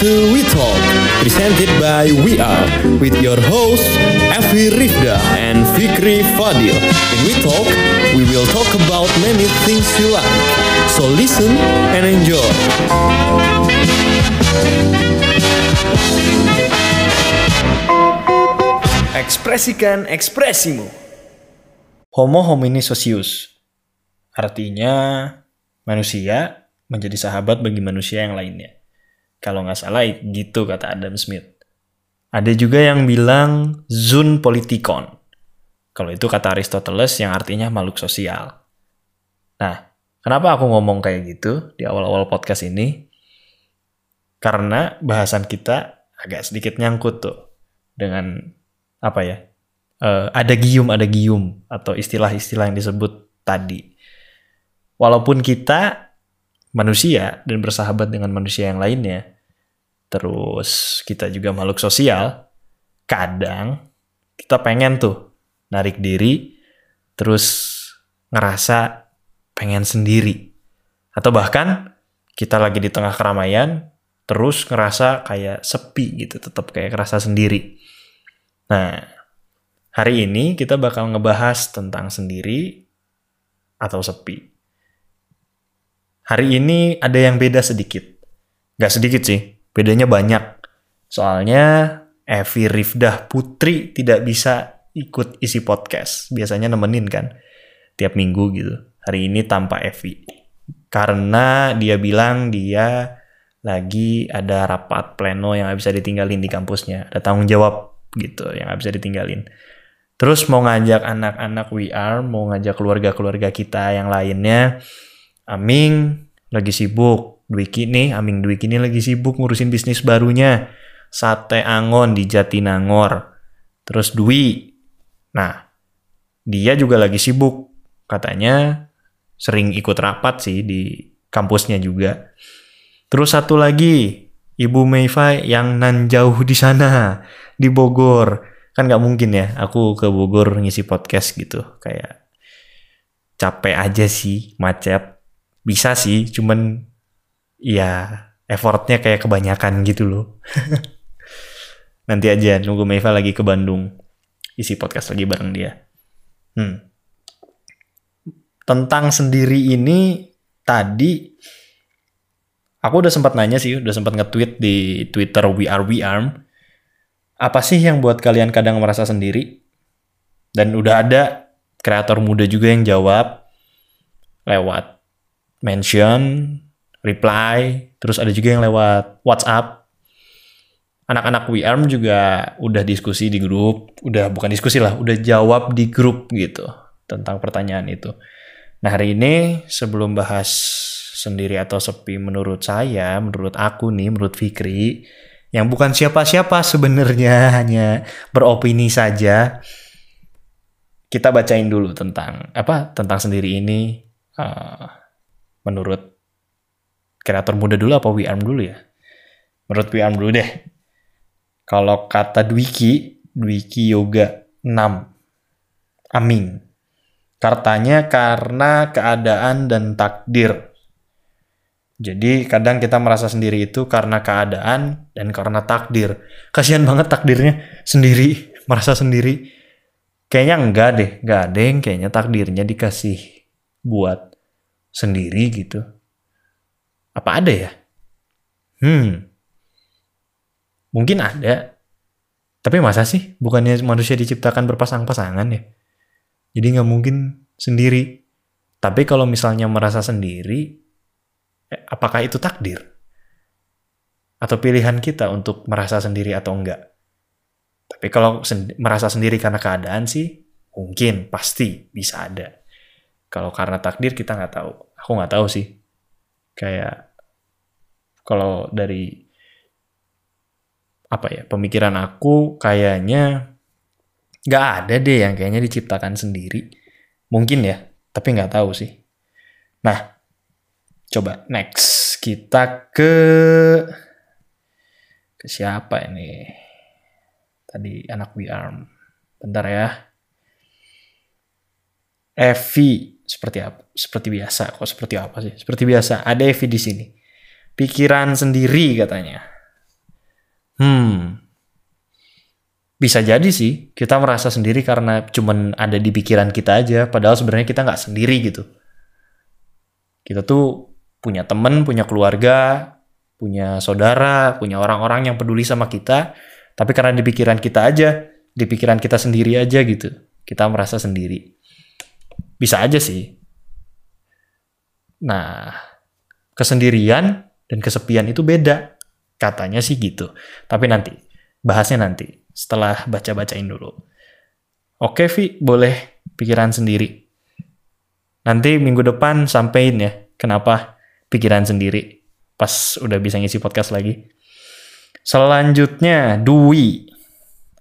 To We Talk, presented by We Are, with your hosts Evi Rifda and Fikri Fadil. In We Talk, we will talk about many things you like. So listen and enjoy. Ekspresikan ekspresimu. Homo homini socius. Artinya manusia menjadi sahabat bagi manusia yang lainnya. Kalau nggak salah gitu kata Adam Smith. Ada juga yang bilang zoon politikon. Kalau itu kata Aristoteles yang artinya makhluk sosial. Nah, kenapa aku ngomong kayak gitu di awal-awal podcast ini? Karena bahasan kita agak sedikit nyangkut tuh dengan apa ya? Uh, ada gium, ada gium atau istilah-istilah yang disebut tadi. Walaupun kita manusia dan bersahabat dengan manusia yang lainnya, terus kita juga makhluk sosial, kadang kita pengen tuh narik diri, terus ngerasa pengen sendiri. Atau bahkan kita lagi di tengah keramaian, terus ngerasa kayak sepi gitu, tetap kayak ngerasa sendiri. Nah, hari ini kita bakal ngebahas tentang sendiri atau sepi. Hari ini ada yang beda sedikit. Gak sedikit sih, bedanya banyak. Soalnya Evi Rifdah Putri tidak bisa ikut isi podcast. Biasanya nemenin kan, tiap minggu gitu. Hari ini tanpa Evi. Karena dia bilang dia lagi ada rapat pleno yang gak bisa ditinggalin di kampusnya. Ada tanggung jawab gitu yang gak bisa ditinggalin. Terus mau ngajak anak-anak WR, mau ngajak keluarga-keluarga kita yang lainnya, Aming lagi sibuk. Dwiki nih, Aming Dwiki nih lagi sibuk ngurusin bisnis barunya. Sate Angon di Jatinangor. Terus Dwi. Nah, dia juga lagi sibuk. Katanya sering ikut rapat sih di kampusnya juga. Terus satu lagi, Ibu Mayfai yang nan jauh di sana, di Bogor. Kan nggak mungkin ya, aku ke Bogor ngisi podcast gitu. Kayak capek aja sih, macet bisa sih cuman ya effortnya kayak kebanyakan gitu loh. Nanti aja nunggu Meva lagi ke Bandung. Isi podcast lagi bareng dia. Hmm. tentang sendiri ini tadi aku udah sempat nanya sih udah sempat nge-tweet di Twitter We Are We Arm. Apa sih yang buat kalian kadang merasa sendiri? Dan udah ada kreator muda juga yang jawab lewat mention, reply, terus ada juga yang lewat WhatsApp. Anak-anak WeArm juga udah diskusi di grup, udah bukan diskusi lah, udah jawab di grup gitu tentang pertanyaan itu. Nah hari ini sebelum bahas sendiri atau sepi menurut saya, menurut aku nih, menurut Fikri, yang bukan siapa-siapa sebenarnya hanya beropini saja. Kita bacain dulu tentang apa tentang sendiri ini. Uh, menurut kreator muda dulu apa WeArm dulu ya? Menurut WeArm dulu deh. Kalau kata Dwiki, Dwiki Yoga 6. Amin. Kartanya karena keadaan dan takdir. Jadi kadang kita merasa sendiri itu karena keadaan dan karena takdir. Kasihan banget takdirnya sendiri, merasa sendiri. Kayaknya enggak deh, enggak ada yang kayaknya takdirnya dikasih buat sendiri gitu? Apa ada ya? Hmm. Mungkin ada. Tapi masa sih bukannya manusia diciptakan berpasang-pasangan ya? Jadi nggak mungkin sendiri. Tapi kalau misalnya merasa sendiri, eh, apakah itu takdir? Atau pilihan kita untuk merasa sendiri atau enggak? Tapi kalau sen merasa sendiri karena keadaan sih, mungkin, pasti bisa ada. Kalau karena takdir kita nggak tahu. Aku nggak tahu sih. Kayak kalau dari apa ya pemikiran aku kayaknya nggak ada deh yang kayaknya diciptakan sendiri. Mungkin ya, tapi nggak tahu sih. Nah, coba next kita ke ke siapa ini? Tadi anak We. Bentar ya. Evi seperti apa? Seperti biasa. Kok seperti apa sih? Seperti biasa. Ada Evi di sini. Pikiran sendiri katanya. Hmm. Bisa jadi sih kita merasa sendiri karena cuman ada di pikiran kita aja, padahal sebenarnya kita nggak sendiri gitu. Kita tuh punya temen, punya keluarga, punya saudara, punya orang-orang yang peduli sama kita, tapi karena di pikiran kita aja, di pikiran kita sendiri aja gitu, kita merasa sendiri. Bisa aja sih. Nah, kesendirian dan kesepian itu beda. Katanya sih gitu. Tapi nanti, bahasnya nanti. Setelah baca-bacain dulu. Oke, Vi, boleh pikiran sendiri. Nanti minggu depan sampein ya, kenapa pikiran sendiri. Pas udah bisa ngisi podcast lagi. Selanjutnya, Dwi.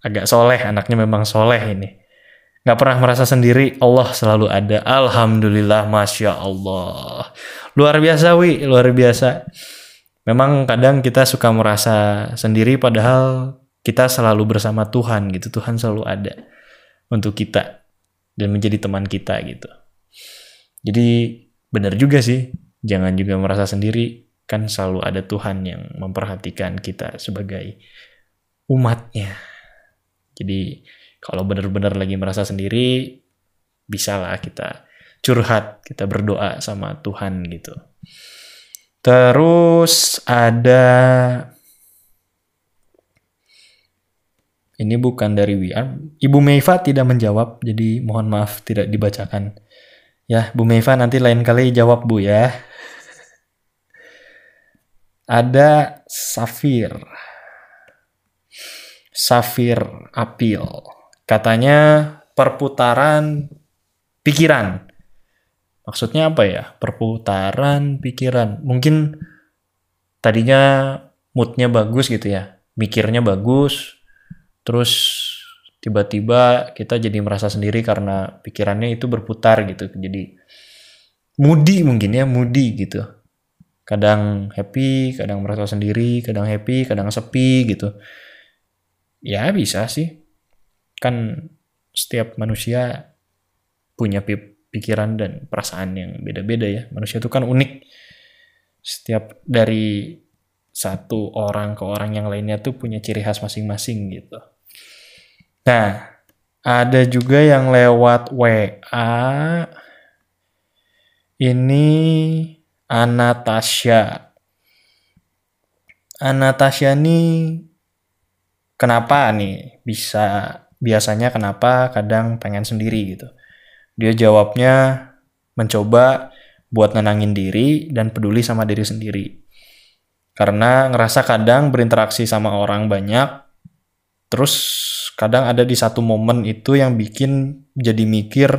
Agak soleh, anaknya memang soleh ini. Gak pernah merasa sendiri, Allah selalu ada. Alhamdulillah, Masya Allah. Luar biasa, Wi. Luar biasa. Memang kadang kita suka merasa sendiri padahal kita selalu bersama Tuhan gitu. Tuhan selalu ada untuk kita dan menjadi teman kita gitu. Jadi benar juga sih, jangan juga merasa sendiri. Kan selalu ada Tuhan yang memperhatikan kita sebagai umatnya. Jadi kalau benar-benar lagi merasa sendiri, bisalah kita curhat, kita berdoa sama Tuhan gitu. Terus ada ini bukan dari WR. Ibu Meiva tidak menjawab, jadi mohon maaf tidak dibacakan. Ya, Bu Meiva nanti lain kali jawab Bu ya. Ada Safir. Safir Apil. Katanya perputaran pikiran Maksudnya apa ya? Perputaran pikiran. Mungkin tadinya moodnya bagus gitu ya. Mikirnya bagus. Terus tiba-tiba kita jadi merasa sendiri karena pikirannya itu berputar gitu. Jadi moody mungkin ya, moody gitu. Kadang happy, kadang merasa sendiri, kadang happy, kadang sepi gitu. Ya bisa sih. Kan setiap manusia punya pikiran dan perasaan yang beda-beda ya. Manusia itu kan unik. Setiap dari satu orang ke orang yang lainnya tuh punya ciri khas masing-masing gitu. Nah, ada juga yang lewat WA. Ini Anastasia. Anastasia nih kenapa nih bisa biasanya kenapa kadang pengen sendiri gitu. Dia jawabnya mencoba buat nenangin diri dan peduli sama diri sendiri. Karena ngerasa kadang berinteraksi sama orang banyak, terus kadang ada di satu momen itu yang bikin jadi mikir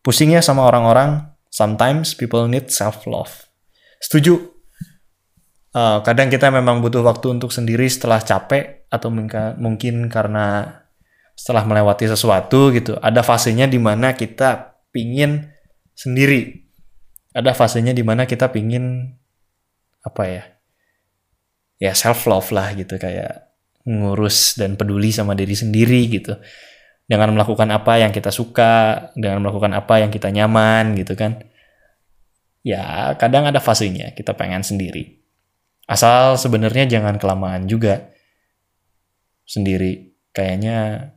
pusingnya sama orang-orang. Sometimes people need self-love. Setuju. Uh, kadang kita memang butuh waktu untuk sendiri setelah capek atau mungkin karena setelah melewati sesuatu gitu ada fasenya di mana kita pingin sendiri. Ada fasenya di mana kita pingin apa ya ya self love lah gitu kayak ngurus dan peduli sama diri sendiri gitu. Dengan melakukan apa yang kita suka dengan melakukan apa yang kita nyaman gitu kan. Ya kadang ada fasenya kita pengen sendiri. Asal sebenarnya jangan kelamaan juga sendiri. Kayaknya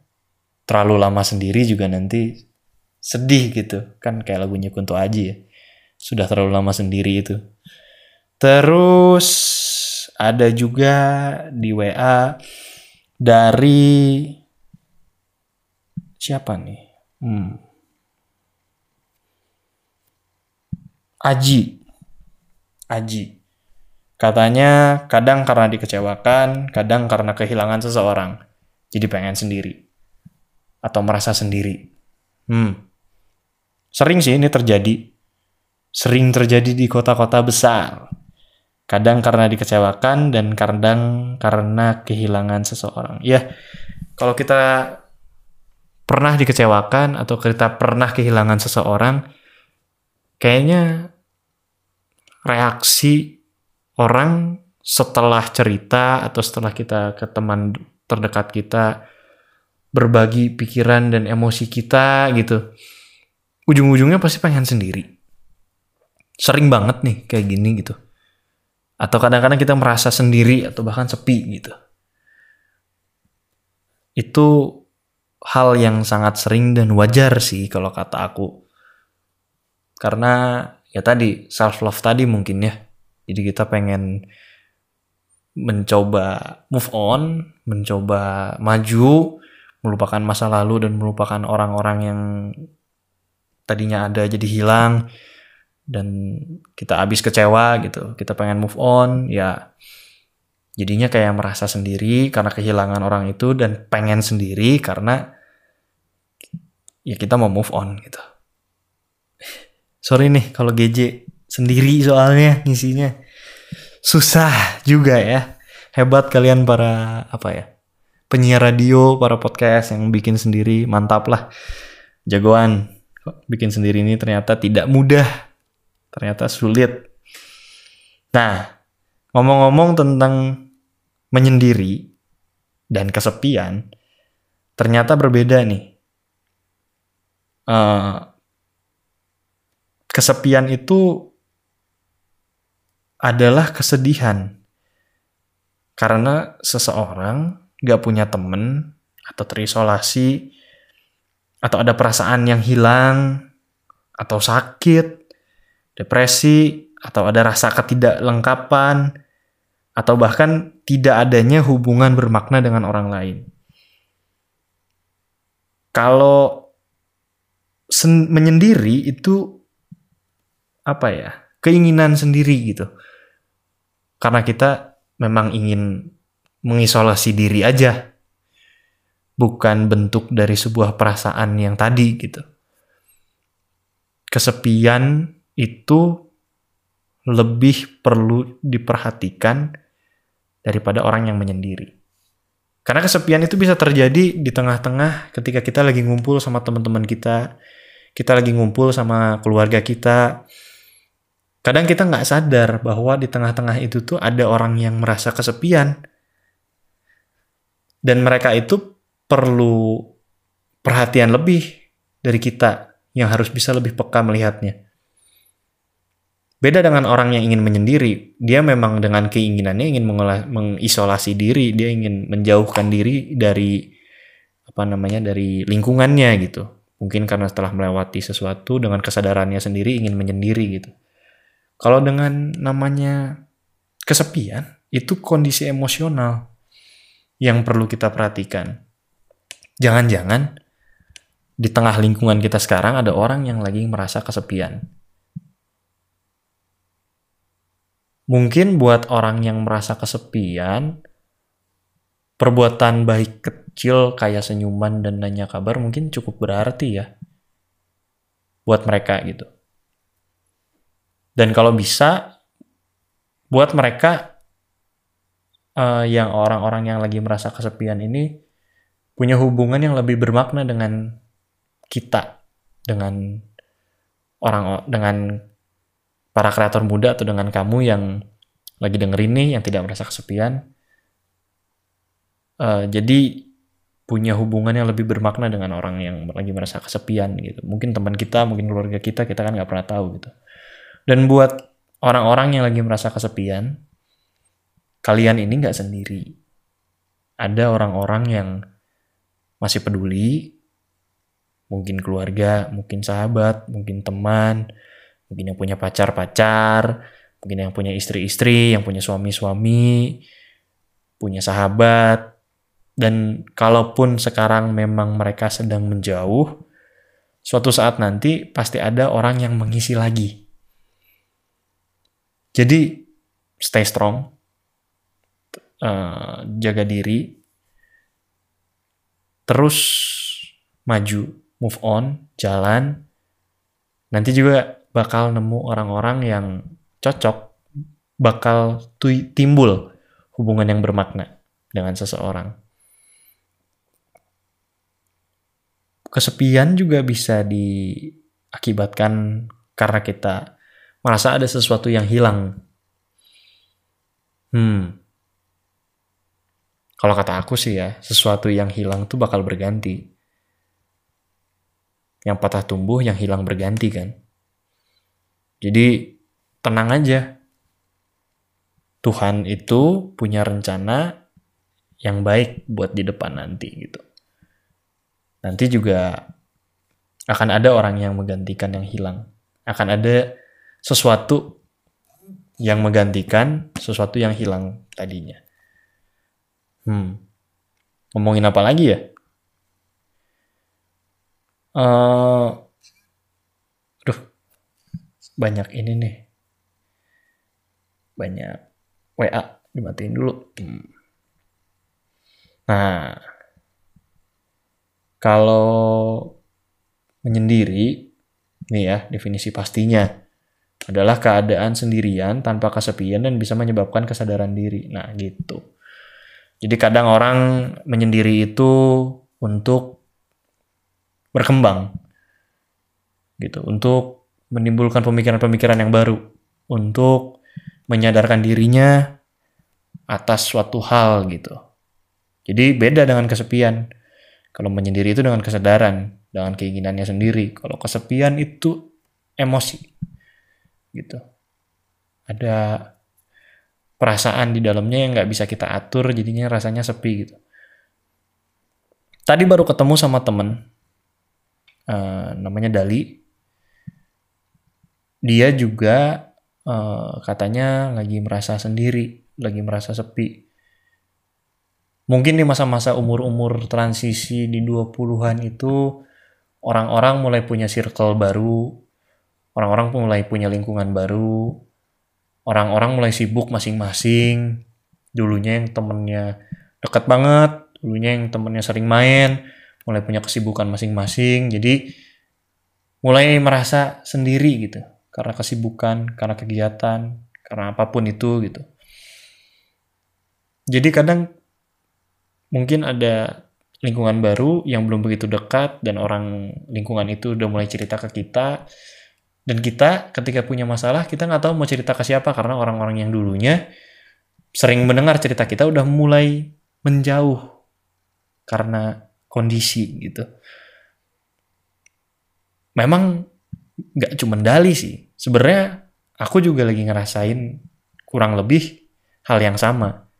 terlalu lama sendiri juga nanti sedih gitu. Kan kayak lagunya Kunto Aji ya. Sudah terlalu lama sendiri itu. Terus ada juga di WA dari siapa nih? Hmm. Aji. Aji. Katanya kadang karena dikecewakan kadang karena kehilangan seseorang. Jadi pengen sendiri atau merasa sendiri. Hmm. Sering sih ini terjadi. Sering terjadi di kota-kota besar. Kadang karena dikecewakan dan kadang karena kehilangan seseorang. Ya, kalau kita pernah dikecewakan atau kita pernah kehilangan seseorang, kayaknya reaksi orang setelah cerita atau setelah kita ke teman terdekat kita berbagi pikiran dan emosi kita gitu. Ujung-ujungnya pasti pengen sendiri. Sering banget nih kayak gini gitu. Atau kadang-kadang kita merasa sendiri atau bahkan sepi gitu. Itu hal yang sangat sering dan wajar sih kalau kata aku. Karena ya tadi self love tadi mungkin ya. Jadi kita pengen mencoba move on, mencoba maju, melupakan masa lalu dan melupakan orang-orang yang tadinya ada jadi hilang dan kita habis kecewa gitu. Kita pengen move on ya jadinya kayak merasa sendiri karena kehilangan orang itu dan pengen sendiri karena ya kita mau move on gitu. Sorry nih kalau GJ sendiri soalnya ngisinya. Susah juga ya. Hebat kalian para apa ya penyiar radio para podcast yang bikin sendiri. Mantap lah. Jagoan. Bikin sendiri ini ternyata tidak mudah. Ternyata sulit. Nah, ngomong-ngomong tentang menyendiri dan kesepian, ternyata berbeda nih. Uh, kesepian itu adalah kesedihan. Karena seseorang gak punya temen atau terisolasi atau ada perasaan yang hilang atau sakit depresi, atau ada rasa ketidaklengkapan, atau bahkan tidak adanya hubungan bermakna dengan orang lain. Kalau menyendiri itu apa ya? Keinginan sendiri gitu. Karena kita memang ingin mengisolasi diri aja. Bukan bentuk dari sebuah perasaan yang tadi gitu. Kesepian itu lebih perlu diperhatikan daripada orang yang menyendiri. Karena kesepian itu bisa terjadi di tengah-tengah ketika kita lagi ngumpul sama teman-teman kita, kita lagi ngumpul sama keluarga kita. Kadang kita nggak sadar bahwa di tengah-tengah itu tuh ada orang yang merasa kesepian. Dan mereka itu perlu perhatian lebih dari kita yang harus bisa lebih peka melihatnya. Beda dengan orang yang ingin menyendiri, dia memang dengan keinginannya ingin mengisolasi diri, dia ingin menjauhkan diri dari apa namanya dari lingkungannya gitu. Mungkin karena setelah melewati sesuatu dengan kesadarannya sendiri ingin menyendiri gitu. Kalau dengan namanya kesepian, itu kondisi emosional yang perlu kita perhatikan. Jangan-jangan di tengah lingkungan kita sekarang ada orang yang lagi merasa kesepian Mungkin buat orang yang merasa kesepian, perbuatan baik kecil kayak senyuman dan nanya kabar mungkin cukup berarti ya buat mereka gitu. Dan kalau bisa buat mereka uh, yang orang-orang yang lagi merasa kesepian ini punya hubungan yang lebih bermakna dengan kita, dengan orang dengan para kreator muda atau dengan kamu yang lagi dengerin nih yang tidak merasa kesepian. Uh, jadi punya hubungan yang lebih bermakna dengan orang yang lagi merasa kesepian gitu. Mungkin teman kita, mungkin keluarga kita, kita kan nggak pernah tahu gitu. Dan buat orang-orang yang lagi merasa kesepian, kalian ini nggak sendiri. Ada orang-orang yang masih peduli, mungkin keluarga, mungkin sahabat, mungkin teman, mungkin yang punya pacar-pacar, mungkin yang punya istri-istri, yang punya suami-suami, punya sahabat, dan kalaupun sekarang memang mereka sedang menjauh, suatu saat nanti pasti ada orang yang mengisi lagi. Jadi stay strong, uh, jaga diri, terus maju, move on, jalan. Nanti juga bakal nemu orang-orang yang cocok, bakal timbul hubungan yang bermakna dengan seseorang. Kesepian juga bisa diakibatkan karena kita merasa ada sesuatu yang hilang. Hmm. Kalau kata aku sih ya, sesuatu yang hilang tuh bakal berganti. Yang patah tumbuh, yang hilang berganti kan. Jadi tenang aja. Tuhan itu punya rencana yang baik buat di depan nanti gitu. Nanti juga akan ada orang yang menggantikan yang hilang. Akan ada sesuatu yang menggantikan sesuatu yang hilang tadinya. Hmm. Ngomongin apa lagi ya? Uh, duh, banyak ini nih. Banyak WA dimatiin dulu. Hmm. Nah, kalau menyendiri, nih ya definisi pastinya adalah keadaan sendirian tanpa kesepian dan bisa menyebabkan kesadaran diri. Nah, gitu. Jadi kadang orang menyendiri itu untuk berkembang. Gitu, untuk menimbulkan pemikiran-pemikiran yang baru, untuk menyadarkan dirinya atas suatu hal gitu. Jadi beda dengan kesepian. Kalau menyendiri itu dengan kesadaran, dengan keinginannya sendiri. Kalau kesepian itu emosi. Gitu. Ada perasaan di dalamnya yang nggak bisa kita atur jadinya rasanya sepi gitu. Tadi baru ketemu sama temen uh, namanya Dali. Dia juga uh, katanya lagi merasa sendiri lagi merasa sepi. Mungkin di masa-masa umur-umur transisi di 20-an itu orang-orang mulai punya circle baru orang-orang mulai punya lingkungan baru orang-orang mulai sibuk masing-masing. Dulunya yang temennya deket banget, dulunya yang temennya sering main, mulai punya kesibukan masing-masing. Jadi mulai merasa sendiri gitu. Karena kesibukan, karena kegiatan, karena apa pun itu gitu. Jadi kadang mungkin ada lingkungan baru yang belum begitu dekat dan orang lingkungan itu udah mulai cerita ke kita dan kita ketika punya masalah, kita nggak tahu mau cerita ke siapa karena orang-orang yang dulunya sering mendengar cerita kita udah mulai menjauh karena kondisi gitu. Memang nggak cuma Dali sih. Sebenarnya aku juga lagi ngerasain kurang lebih hal yang sama.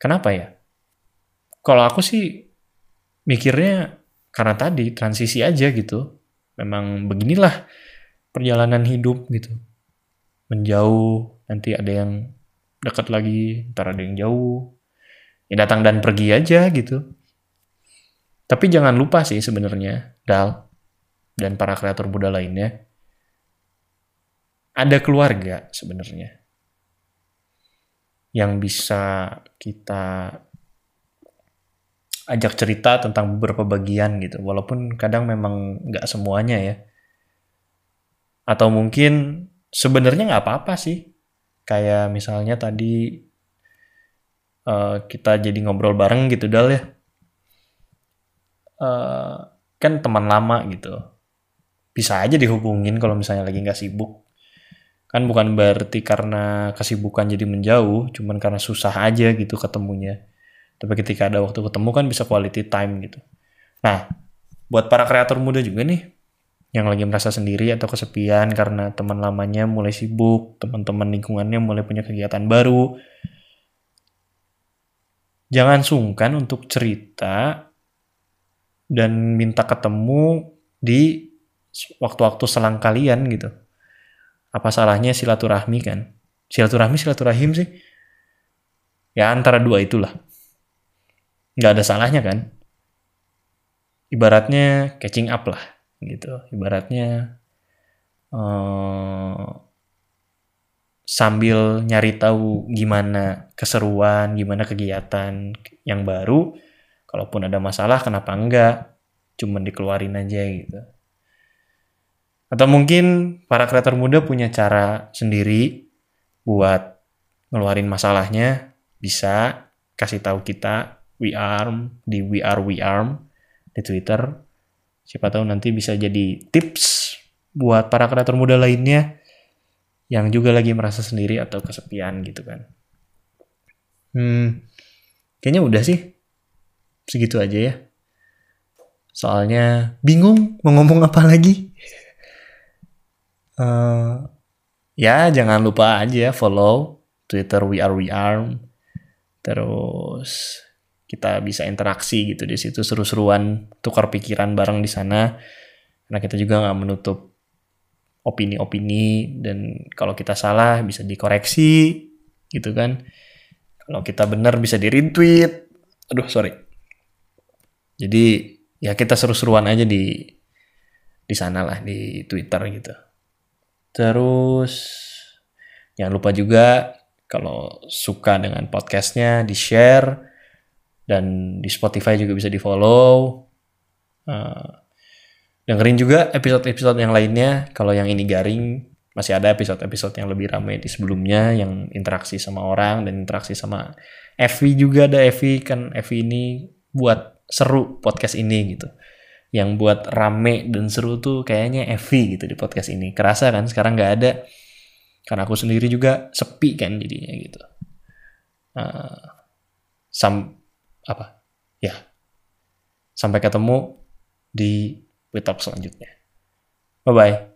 Kenapa ya? Kalau aku sih mikirnya karena tadi transisi aja gitu memang beginilah perjalanan hidup gitu. Menjauh nanti ada yang dekat lagi ntar ada yang jauh. Ya datang dan pergi aja gitu. Tapi jangan lupa sih sebenarnya Dal dan para kreator muda lainnya ada keluarga sebenarnya yang bisa kita ajak cerita tentang beberapa bagian gitu. Walaupun kadang memang nggak semuanya ya. Atau mungkin sebenarnya nggak apa-apa sih. Kayak misalnya tadi uh, kita jadi ngobrol bareng gitu dal ya. Uh, kan teman lama gitu. Bisa aja dihubungin kalau misalnya lagi nggak sibuk. Kan bukan berarti karena kesibukan jadi menjauh cuman karena susah aja gitu ketemunya tapi ketika ada waktu ketemu kan bisa quality time gitu. Nah, buat para kreator muda juga nih, yang lagi merasa sendiri atau kesepian karena teman lamanya mulai sibuk, teman-teman lingkungannya mulai punya kegiatan baru. Jangan sungkan untuk cerita dan minta ketemu di waktu-waktu selang kalian gitu. Apa salahnya silaturahmi kan? Silaturahmi, silaturahim sih. Ya antara dua itulah nggak ada salahnya kan? Ibaratnya catching up lah gitu. Ibaratnya uh, sambil nyari tahu gimana keseruan gimana kegiatan yang baru kalaupun ada masalah kenapa enggak? Cuman dikeluarin aja gitu. Atau mungkin para kreator muda punya cara sendiri buat ngeluarin masalahnya bisa kasih tahu kita We Arm di We Are We Arm di Twitter. Siapa tahu nanti bisa jadi tips buat para kreator muda lainnya yang juga lagi merasa sendiri atau kesepian gitu kan. Hmm, kayaknya udah sih. Segitu aja ya. Soalnya bingung mau ngomong apa lagi. Uh, ya jangan lupa aja follow Twitter We Are We Arm. Terus kita bisa interaksi gitu di situ seru-seruan, tukar pikiran bareng di sana. Karena kita juga nggak menutup opini-opini dan kalau kita salah bisa dikoreksi gitu kan. Kalau kita benar bisa di retweet. Aduh sorry. Jadi ya kita seru-seruan aja di di sana lah di Twitter gitu. Terus jangan lupa juga kalau suka dengan podcastnya di share dan di Spotify juga bisa di follow. Uh, dengerin juga episode-episode yang lainnya. Kalau yang ini garing masih ada episode-episode yang lebih ramai di sebelumnya yang interaksi sama orang dan interaksi sama Evi juga ada Evi kan Evi ini buat seru podcast ini gitu. Yang buat rame dan seru tuh kayaknya Evi gitu di podcast ini. Kerasa kan sekarang nggak ada. Karena aku sendiri juga sepi kan jadinya gitu. Uh, sam apa? Ya. Sampai ketemu di WeTalk selanjutnya. Bye bye.